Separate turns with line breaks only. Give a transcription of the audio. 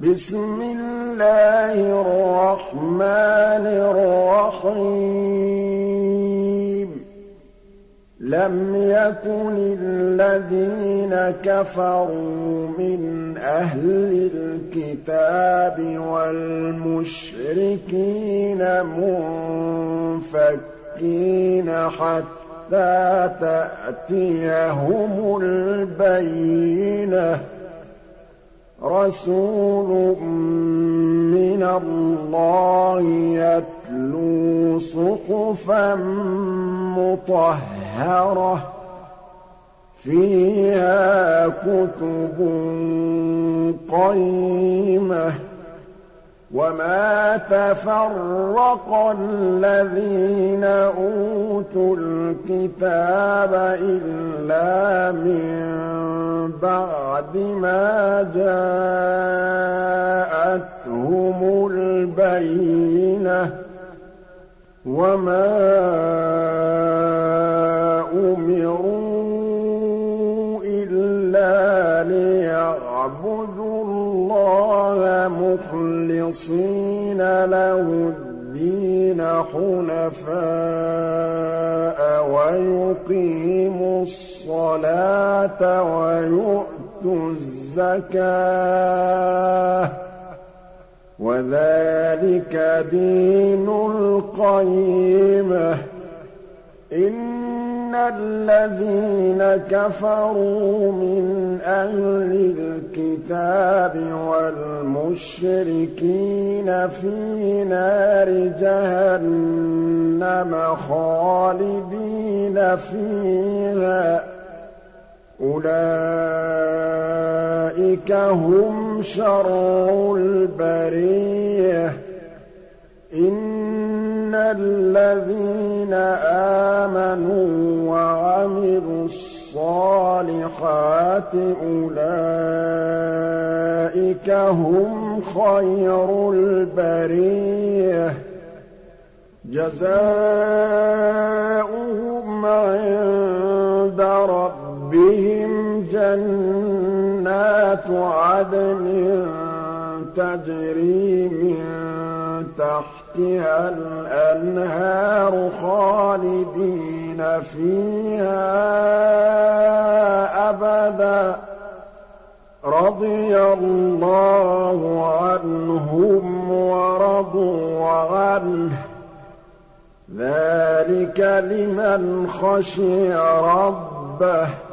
بِسْمِ اللَّهِ الرَّحْمَٰنِ الرَّحِيمِ لَمْ يَكُنِ الَّذِينَ كَفَرُوا مِنْ أَهْلِ الْكِتَابِ وَالْمُشْرِكِينَ مُنفَكِّينَ حَتَّىٰ تَأْتِيَهُمُ الْبَيِّنَةُ رَسُولٌ مِّنَ اللَّهِ يَتْلُو صُحُفًا مُّطَهَّرَةً ۖ فِيهَا كُتُبٌ قَيِّمَةٌ وَمَا تَفَرَّقَ الَّذِينَ أُوتُوا الْكِتَابَ إِلَّا مِن بَعْدِ مَا جَاءَتْهُمُ الْبَيِّنَةُ ۚ وَمَا أُمِرُوا إِلَّا لِيَعْبُدُوا اللَّهَ مُخْلِصِينَ لَهُ الدِّينَ حُنَفَاءَ وَيُقِيمُوا الصَّلَاةَ وَيُؤْتُوا الزَّكَاةَ ۚ وَذَٰلِكَ دِينُ الْقَيِّمَةِ إِنَّ الَّذِينَ كَفَرُوا مِنْ أَهْلِ الْكِتَابِ وَالْمُشْرِكِينَ فِي نَارِ جَهَنَّمَ خَالِدِينَ فِيهَا ۚ أُولَٰئِكَ هُمْ شَرُّ الْبَرِيَّةِ إِنَّ الَّذِينَ آمَنُوا وَعَمِلُوا الصَّالِحَاتِ أُولَٰئِكَ هُمْ خَيْرُ الْبَرِيَّةِ جَزَاؤُهُمْ عِندَ رَبِّهِمْ جَنَّاتُ عَدْنٍ تَجْرِي مِن تَحْتِهَا الْأَنْهَارُ خَالِدِينَ فِيهَا أَبَدًا ۚ رَّضِيَ اللَّهُ عَنْهُمْ وَرَضُوا عَنْهُ ۚ ذَٰلِكَ لِمَنْ خَشِيَ رَبَّهُ